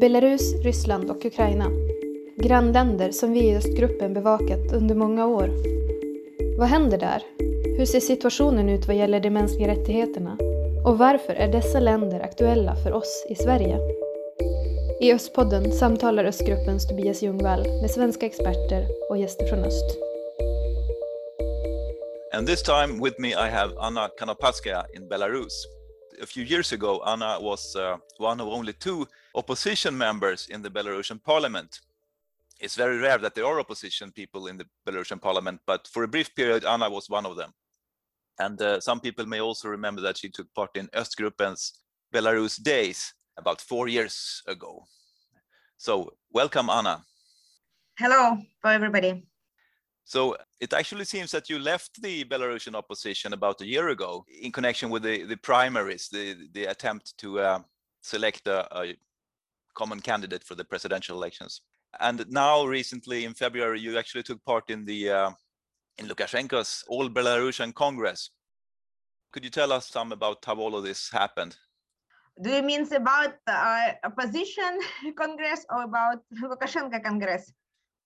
Belarus, Ryssland och Ukraina. Grannländer som vi i östgruppen bevakat under många år. Vad händer där? Hur ser situationen ut vad gäller de mänskliga rättigheterna? Och varför är dessa länder aktuella för oss i Sverige? I Östpodden samtalar Östgruppens Tobias Ljungvall med svenska experter och gäster från öst. And this time with me I have Anna Kanapatskaya in Belarus. A few years ago, Anna was uh, one of only two opposition members in the Belarusian parliament. It's very rare that there are opposition people in the Belarusian parliament, but for a brief period, Anna was one of them. And uh, some people may also remember that she took part in Östgruppen's Belarus Days about four years ago. So, welcome, Anna. Hello for everybody. So, it actually seems that you left the Belarusian opposition about a year ago in connection with the, the primaries, the, the attempt to uh, select a, a common candidate for the presidential elections. And now, recently in February, you actually took part in the uh, in Lukashenko's All Belarusian Congress. Could you tell us some about how all of this happened? Do you mean about uh, opposition congress or about Lukashenko congress?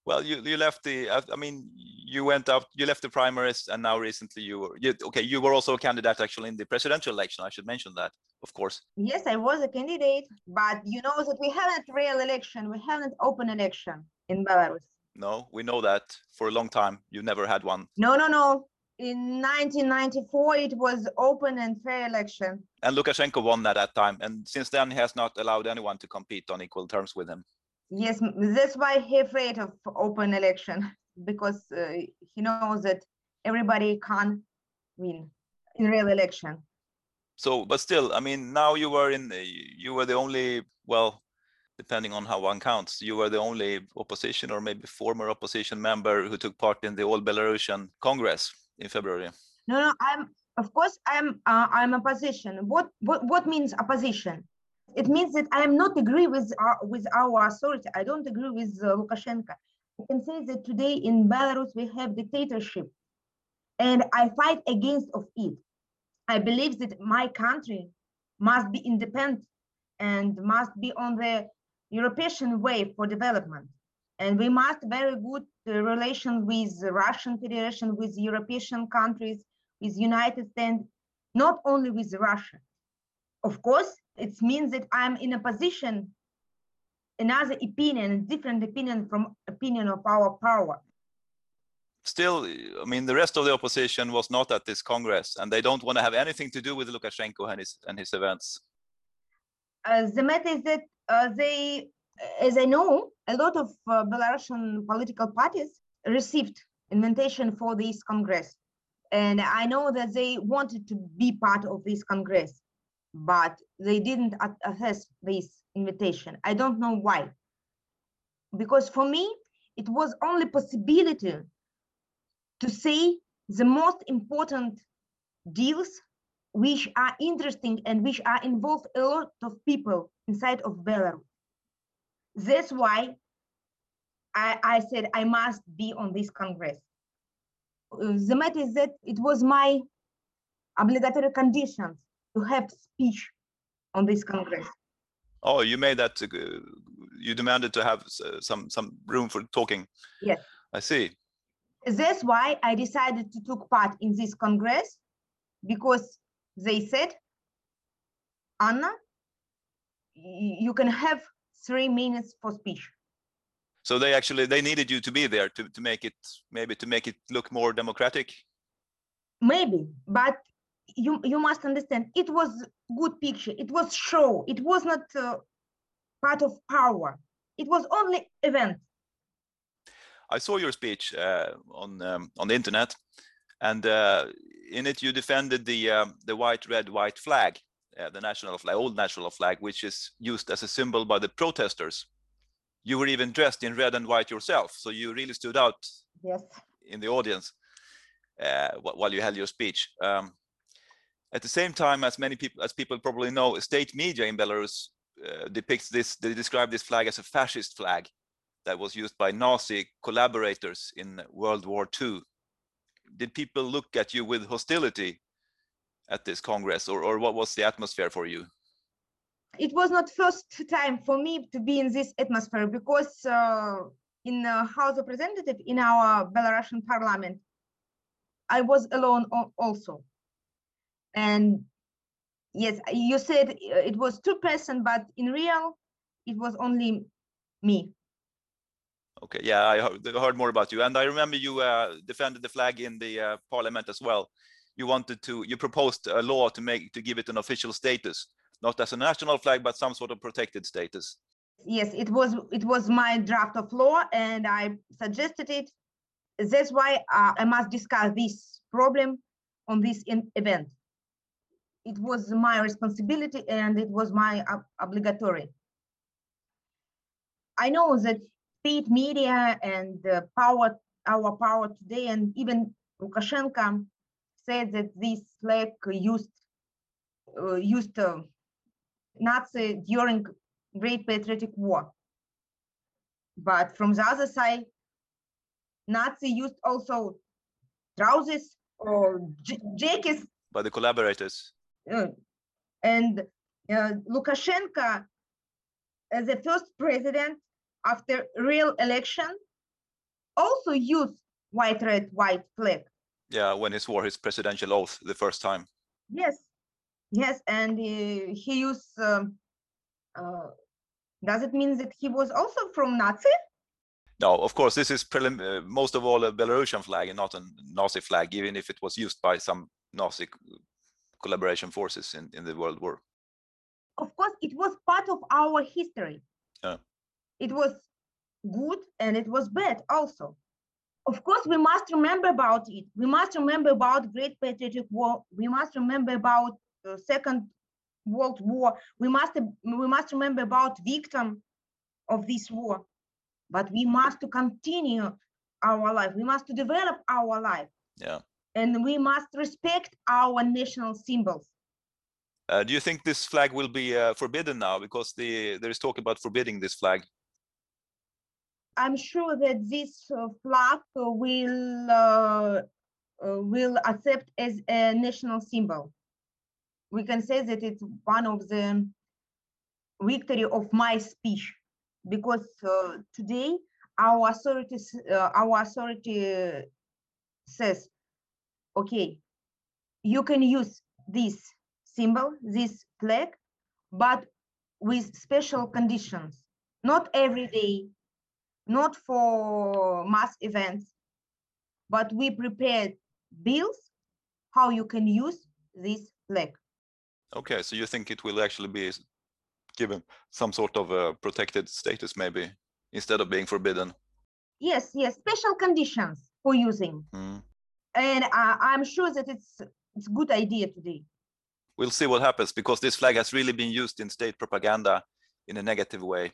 Well, you you left the. I mean, you went out. You left the primaries, and now recently you were. You, okay, you were also a candidate actually in the presidential election. I should mention that, of course. Yes, I was a candidate, but you know that we haven't real election. We haven't open election in Belarus. No, we know that for a long time you never had one. No, no, no. In 1994, it was open and fair election. And Lukashenko won that at that time, and since then he has not allowed anyone to compete on equal terms with him. Yes, that's why he afraid of open election because uh, he knows that everybody can win in real election. So, but still, I mean, now you were in, you were the only, well, depending on how one counts, you were the only opposition or maybe former opposition member who took part in the All Belarusian Congress in February. No, no, I'm of course I'm uh, I'm opposition. What what what means opposition? It means that I am not agree with our, with our authority. I don't agree with uh, Lukashenko. I can say that today in Belarus we have dictatorship, and I fight against of it. I believe that my country must be independent and must be on the European way for development. And we must very good uh, relation with the Russian Federation, with European countries, with United States, not only with Russia. Of course, it means that I'm in a position, another opinion, different opinion from opinion of our power. Still, I mean, the rest of the opposition was not at this Congress, and they don't want to have anything to do with Lukashenko and his and his events. Uh, the matter is that uh, they, as I know, a lot of uh, Belarusian political parties received invitation for this Congress. And I know that they wanted to be part of this Congress, but they didn't access this invitation. I don't know why. Because for me, it was only possibility to say the most important deals which are interesting and which are involved a lot of people inside of Belarus. That's why I, I said I must be on this Congress. Uh, the matter is that it was my obligatory conditions to have speech on this Congress. Oh, you made that. Uh, you demanded to have uh, some some room for talking. Yes. I see. That's why I decided to take part in this Congress because they said, Anna, you can have three minutes for speech. So they actually they needed you to be there to, to make it maybe to make it look more democratic. Maybe, but you you must understand it was good picture. It was show. It was not uh, part of power. It was only event. I saw your speech uh, on um, on the internet, and uh, in it you defended the um, the white red white flag uh, the national flag old national flag which is used as a symbol by the protesters you were even dressed in red and white yourself so you really stood out yes in the audience uh, while you held your speech um, at the same time as many people as people probably know state media in belarus uh, depicts this they describe this flag as a fascist flag that was used by nazi collaborators in world war ii did people look at you with hostility at this congress or, or what was the atmosphere for you It was not first time for me to be in this atmosphere because uh, in the House of Representatives in our Belarusian parliament, I was alone also. And yes, you said it was two person, but in real, it was only me. Okay, yeah, I heard more about you, and I remember you uh, defended the flag in the uh, parliament as well. You wanted to, you proposed a law to make to give it an official status, not as a national flag, but some sort of protected status. Yes, it was it was my draft of law, and I suggested it. That's why uh, I must discuss this problem on this event. It was my responsibility, and it was my obligatory. I know that state media and power, our power today, and even Lukashenko said that this flag used uh, used uh, Nazi during Great Patriotic War. But from the other side, Nazi used also trousers or jackets by the collaborators. Uh, and uh, Lukashenko, as the first president after real election, also used white, red, white flag. Yeah, when he swore his presidential oath the first time. Yes, yes, and he, he used. Um, uh, does it mean that he was also from Nazi? No, of course, this is prelim- uh, most of all a Belarusian flag and not a Nazi flag, even if it was used by some Nazi collaboration forces in, in the World War. Of course, it was part of our history. Yeah. It was good and it was bad also. Of course, we must remember about it. We must remember about Great Patriotic War. We must remember about the Second World War. We must we must remember about victim of this war. But we must to continue our life. We must to develop our life. Yeah. And we must respect our national symbols. Uh, do you think this flag will be uh, forbidden now because the there is talk about forbidding this flag? I'm sure that this uh, flag will uh, uh, will accept as a national symbol. We can say that it's one of the victory of my speech because uh, today our authorities our authority says, okay, you can use this symbol, this flag, but with special conditions. Not every day, not for mass events, but we prepared bills how you can use this flag. Okay, so you think it will actually be given some sort of a protected status maybe instead of being forbidden? Yes, yes, special conditions for using. Mm. And uh, I'm sure that it's it's a good idea today. We'll see what happens because this flag has really been used in state propaganda in a negative way.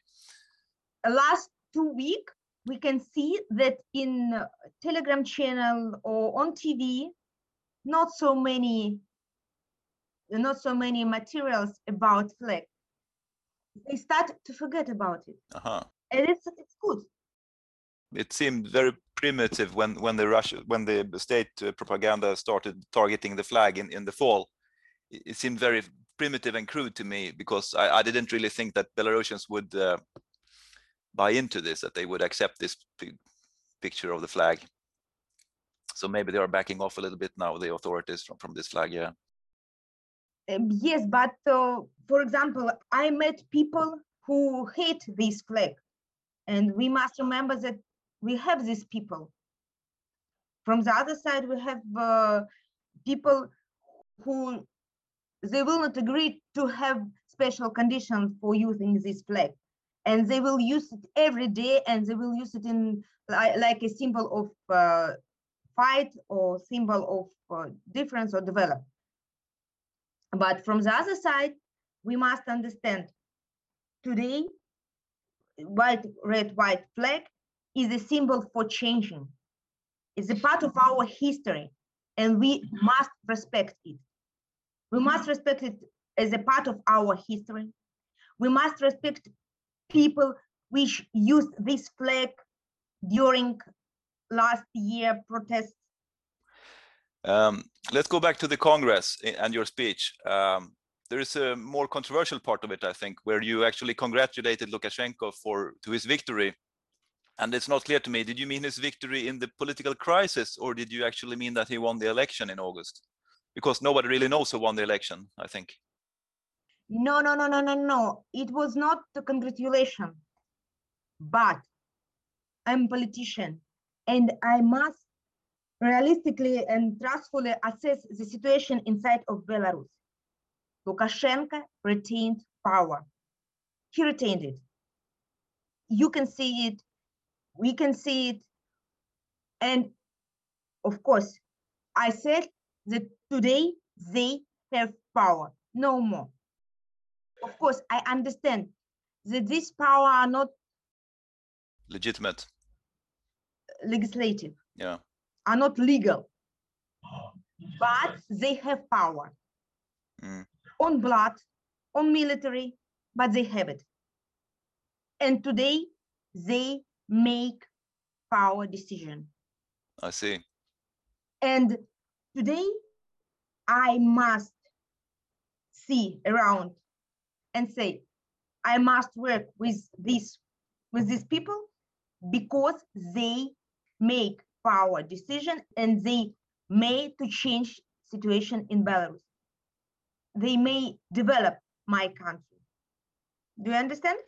Last two week, we can see that in Telegram channel or on TV, not so many, not so many materials about flag. They start to forget about it, uh-huh. and it's it's good. It seemed very primitive when when the Russia when the state uh, propaganda started targeting the flag in in the fall. It, seemed very primitive and crude to me because I, I didn't really think that Belarusians would uh, buy into this, that they would accept this picture of the flag. So maybe they are backing off a little bit now, the authorities from, from this flag, yeah. Um, yes, but uh, for example, I met people who hate this flag. And we must remember that we have these people. From the other side, we have uh, people who they will not agree to have special conditions for using this flag and they will use it every day and they will use it in like, like a symbol of uh, fight or symbol of uh, difference or develop but from the other side we must understand today white red white flag is a symbol for changing it's a part of our history and we must respect it we must respect it as a part of our history we must respect people which used this flag during last year protests? Um, let's go back to the Congress and your speech. Um, there is a more controversial part of it, I think, where you actually congratulated Lukashenko for to his victory. And it's not clear to me, did you mean his victory in the political crisis, or did you actually mean that he won the election in August? Because nobody really knows who won the election, I think. No, no, no, no, no, no. It was not the congratulation. But I'm a politician and I must realistically and trustfully assess the situation inside of Belarus. Lukashenko retained power. He retained it. You can see it. We can see it. And of course, I said that today they have power, no more. Of course, I understand that this power are not Legitimate. legislative, Yeah. are not legal, but they have power Mm. on blood, on military, but they have it. And today they make power decision. I see. And today I must see around and say, I must work with this with these people because they make power decision and they may to change situation in Belarus. They may develop my country. Do you understand?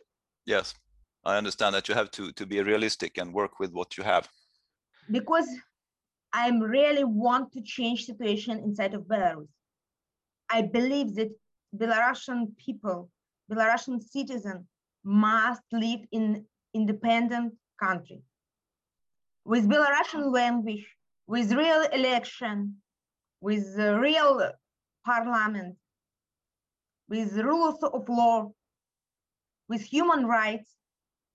Yes. I understand that you have to to be realistic and work with what you have. Because I really want to change situation inside of Belarus. I believe that Belarusian people, Belarusian citizen must live in independent country with Belarusian language, with real election, with real parliament, with rules of law, with human rights,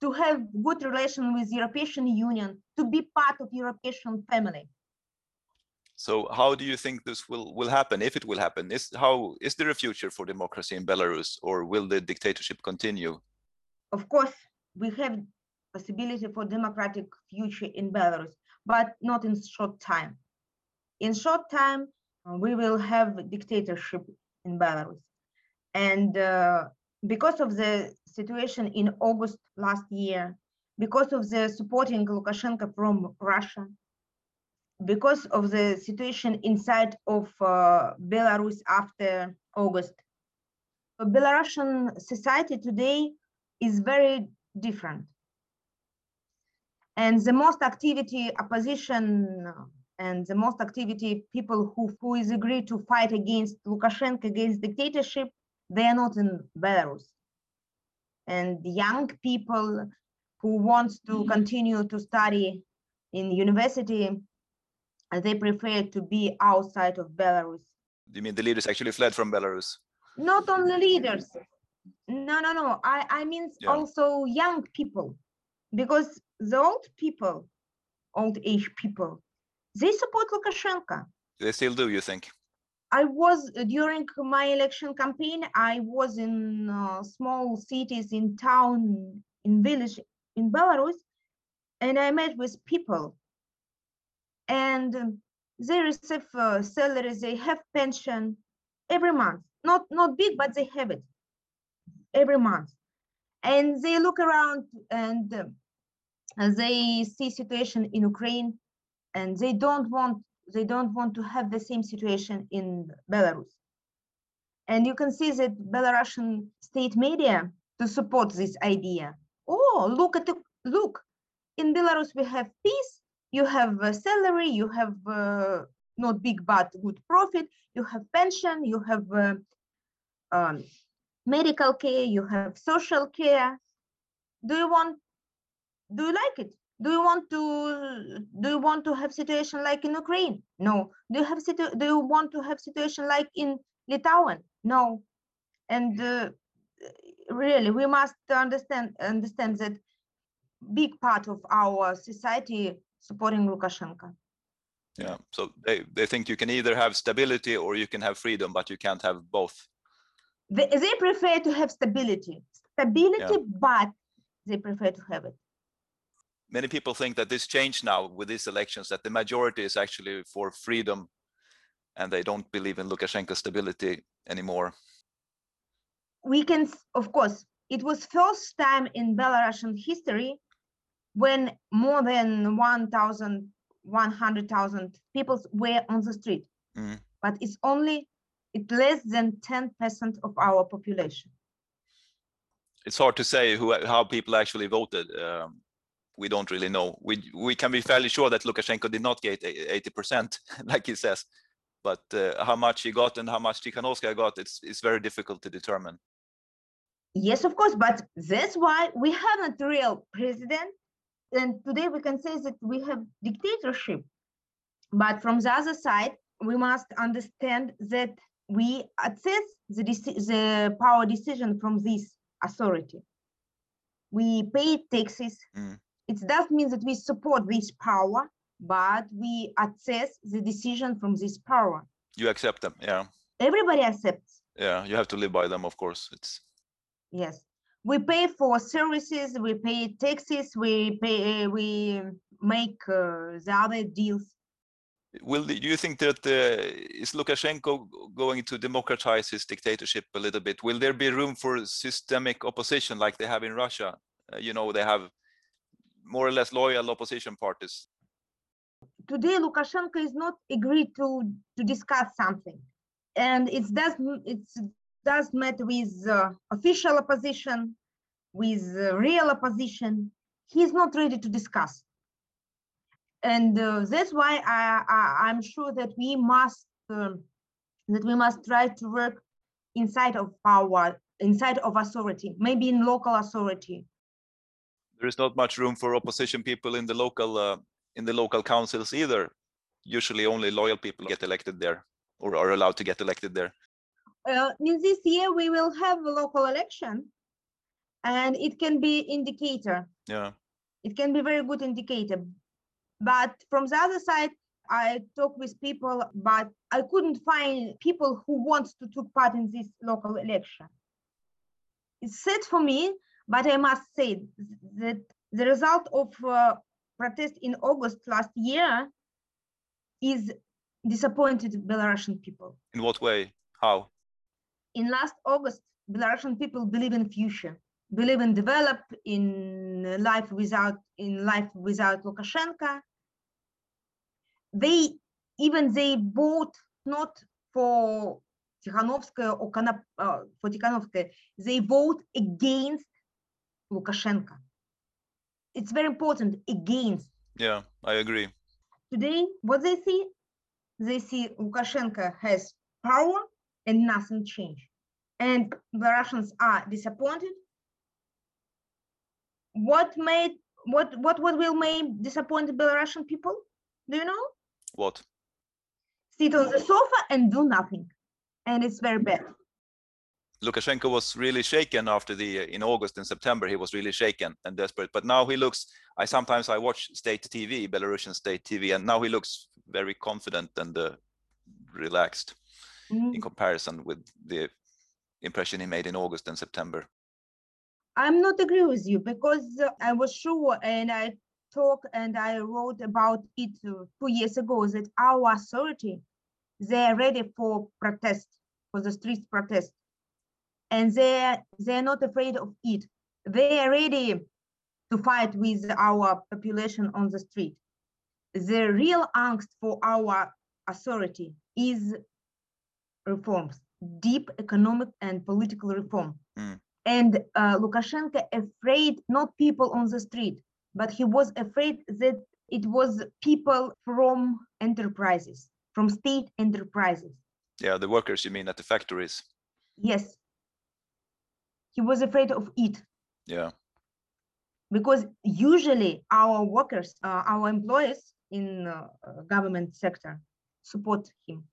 to have good relation with European Union, to be part of European family. So how do you think this will will happen if it will happen? Is how is there a future for democracy in Belarus or will the dictatorship continue? Of course, we have possibility for democratic future in Belarus, but not in short time. In short time, we will have dictatorship in Belarus. And uh, because of the situation in August last year, because of the supporting Lukashenko from Russia, because of the situation inside of uh, Belarus after August, Belarusian society today is very different. And the most activity opposition and the most activity people who, who is agreed to fight against Lukashenko, against dictatorship, they are not in Belarus. And young people who wants to mm-hmm. continue to study in university, they prefer to be outside of Belarus. Do you mean the leaders actually fled from Belarus? Not only leaders. No, no, no. I, I mean Yeah. also young people, because the old people, old age people, they support Lukashenko. They still do, you think? I was uh, during my election campaign. I was in uh, small cities, in town, in village in Belarus, and I met with people. And um, they receive uh. They have pension every month. Not not big, but they have it every month. And they look around and and they see situation in Ukraine, and they don't want they don't want to have the same situation in Belarus. And you can see that Belarusian state media to support this idea. Oh, look at the look. In Belarus, we have peace. You have a salary. You have uh, not big but good profit. You have pension. You have uh, um, medical care. You have social care. Do you want? Do you like it? Do you want to do you want to have situation like in ukraine? No. Do you have situ- do you want to have situation like in lithuanian no. And uh, really we must understand understand that big part of our society supporting lukashenko. Yeah. So they, they think you can either have stability or you can have freedom, but you can't have both. they, they prefer to have stability. Stability but they prefer to have it Many people think that this changed now with these elections, that the majority is actually for freedom and they don't believe in Lukashenko's stability anymore. we can, of course, it was first time in Belarusian history when more than 1,000, 100,000 people were on the street. Mm. But it's only, it's less than 10% of our population. It's hard to say who how people actually voted. Um, we don't really know. We we can be fairly sure that Lukashenko did not get eighty percent, like he says. But uh, how much he got and how much Tikhanovskaya got, it's it's very difficult to determine. Yes, of course, but that's why we haven't real president. And today we can say that we have dictatorship. But from the other side, we must understand that we access the, the power decision from this authority. We pay taxes. Mm. It does mean that we support this power, but we access the decision from this power. You accept them, yeah, Everybody accepts. yeah. You have to live by them, of course. It's Yes, we pay for services, we pay taxes, we pay, uh, we make uh, the other deals. will do you think that uh, is Lukashenko going to democratize his dictatorship a little bit? Will there be room for systemic opposition like they have in Russia? You know, they have more or less loyal opposition parties. Today, Lukashenko is not agreed to to discuss something, and it does it's does matter with uh, official opposition, with uh, real opposition. He's not ready to discuss, and uh, that's why I, I'm sure that we must um, that we must try to work inside of power, inside of authority, maybe in local authority. There is not much room for opposition people in the local uh, in the local councils either. Usually, only loyal people get elected there or are allowed to get elected there. uh, in this year we will have a local election and it can be indicator Yeah, it can be very good indicator but from the other side i talk with people but i couldn't find people who want to take part in this local election it's sad for me but i must say that the result of uh, protest in august last year is disappointed belarusian people in what way? How? in last August, Belarusian people believe in future, believe in develop, in life without in life without Lukashenko. They even they vote not for Tikhanovskaya or Kanap, uh, for Tikhanovskaya, they vote against Lukashenko. It's very important against. Yeah, I agree. Today, what they see, they see Lukashenko has power and nothing changed. And the Russians are disappointed. What made what what what will make disappointed Belarusian people? Do you know? What? Sit on the sofa and do nothing. And it's very bad. Lukashenko was really shaken after the uh, in August and September. He was really shaken and desperate. But now he looks. I sometimes I watch state TV, Belarusian state TV, and now he looks very confident and uh, relaxed Mm. in comparison with the impression he made in August and September. I'm not agree with you because uh, I was sure and I talked and I wrote about it two years ago that our authority they are ready for protest for the street protest and they they're not afraid of it. They are ready to fight with our population on the street. The real angst for our authority is reforms, deep economic and political reform and uh, Lukashenko afraid not people on the street, but he was afraid that it was people from enterprises, from state enterprises. Yeah, the workers you mean at the factories? Yes, he was afraid of it Yeah, because usually our workers, uh, our employees in uh, government sector support him.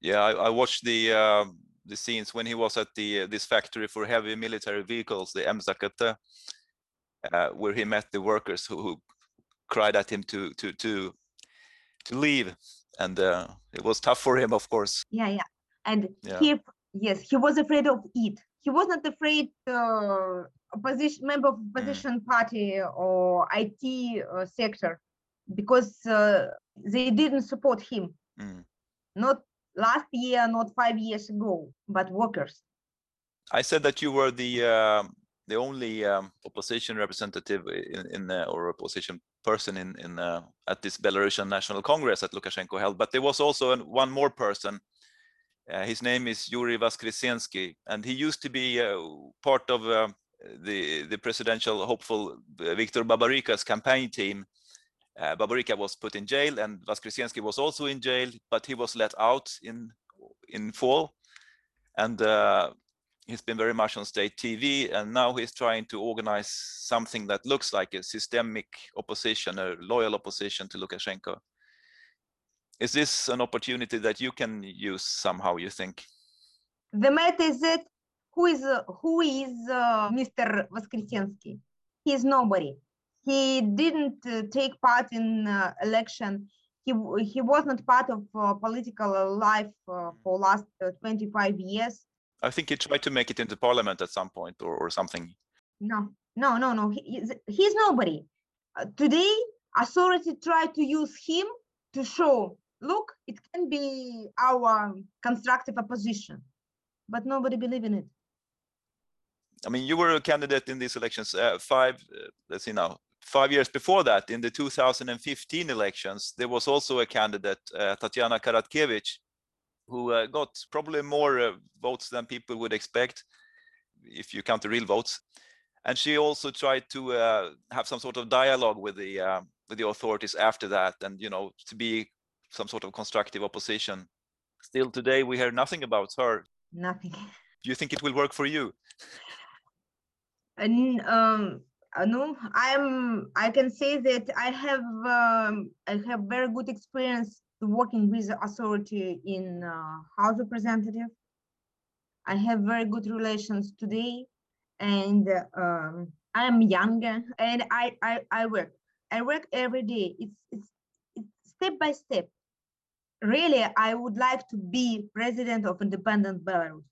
yeah. I, I watched the uh, the scenes when he was at the uh, this factory for heavy military vehicles, the MZKT, uh, where he met the workers who, who cried at him to to to to leave, and uh, it was tough for him, of course. Yeah, yeah, and Yeah. he yes he was afraid of it. He was not afraid uh, opposition member of opposition party or IT uh, sector because uh, they didn't support him. Mm. Not last year, not five years ago, but workers. I said that you were the uh, the only um, opposition representative in, in uh, or opposition person in in uh, at this Belarusian National Congress that Lukashenko held, but there was also an, one more person. Uh, his name is Yuri Voskresensky, and he used to be uh, part of uh, the the presidential hopeful Viktor Babarika's campaign team. Babarika was put in jail, and Voskresensky was also in jail, but he was let out in in fall, and he's been very much on state TV, and now he's trying to organize something that looks like a systemic opposition, a loyal opposition to Lukashenko. Is this an opportunity that you can use somehow? You think? The matter is that who is uh, who is uh, Mr. Voskresensky? He is nobody. He didn't uh, take part in uh, election. He he was not part of uh, political life uh, for last 25 years I think he tried to make it into parliament at some point or, or something. No, no, no, no. He, he's, he's nobody. Uh, today, authority tried to use him to show, look, it can be our constructive opposition, but nobody believe in it. I mean, you were a candidate in these elections uh, five, uh, let's see now, five years before that, in the 2015 elections, there was also a candidate, uh, Tatiana Karatkevich, who uh, got probably more uh, votes than people would expect if you count the real votes. And she also tried to uh, have some sort of dialogue with the uh, with the authorities after that, and you know to be some sort of constructive opposition. Still today, we hear nothing about her. Nothing. Do you think it will work for you? And um, uh, no, I'm. I can say that I have. Um, I have very good experience working with the authority in uh, House Representative. I have very good relations today, and um, I am younger, and I, I I work. I work every day. It's it's it's step by step. Really, I would like to be president of independent Belarus,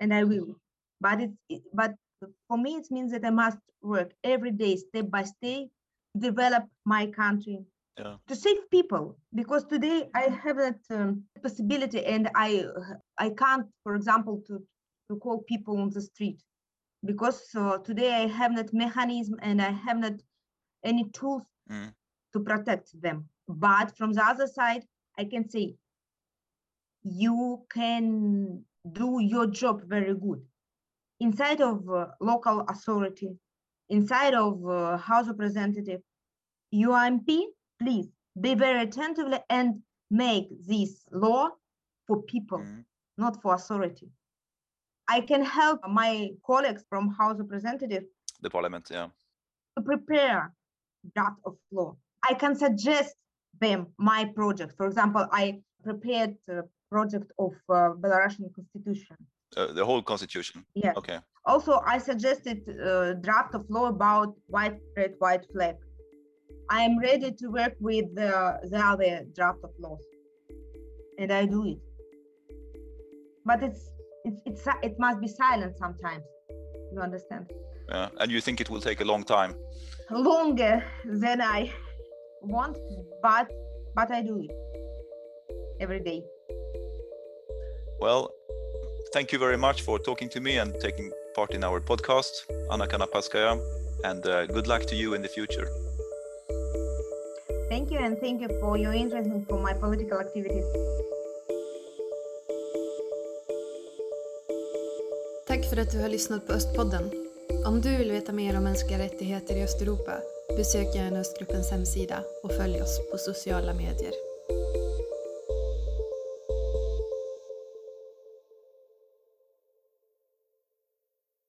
and I will. But it's it, but for me, it means that I must work every day, step by step, develop my country, yeah. to save people because today i have that um, possibility and i i can't for example to to call people on the street because uh, today i have that mechanism and i have not any tools mm. to protect them but from the other side i can say you can do your job very good inside of uh, local authority inside of uh, house representative ump please be very attentively and make this law for people, Mm. not for authority. I can help my colleagues from House Representative The parliament, yeah. to prepare draft of law. I can suggest them my project. For example, I prepared a project of uh, Belarusian constitution. Uh, the whole constitution. Yeah. Okay. Also, I suggested uh, draft of law about white red white flag. I am ready to work with the, the other draft of laws, and I do it. But it's it's it's it must be silent sometimes. You understand? Yeah. And you think it will take a long time? Longer than I want, but but I do it every day. Well, thank you very much for talking to me and taking part in our podcast, Anna Kanapatskaya, and uh, good luck to you in the future. Thank you, and thank you for your interest in for my political activities. Tack för att du har lyssnat på Östpodden. Om du vill veta mer om mänskliga rättigheter i Östeuropa, besök gärna Östgruppens hemsida och följ oss på sociala medier.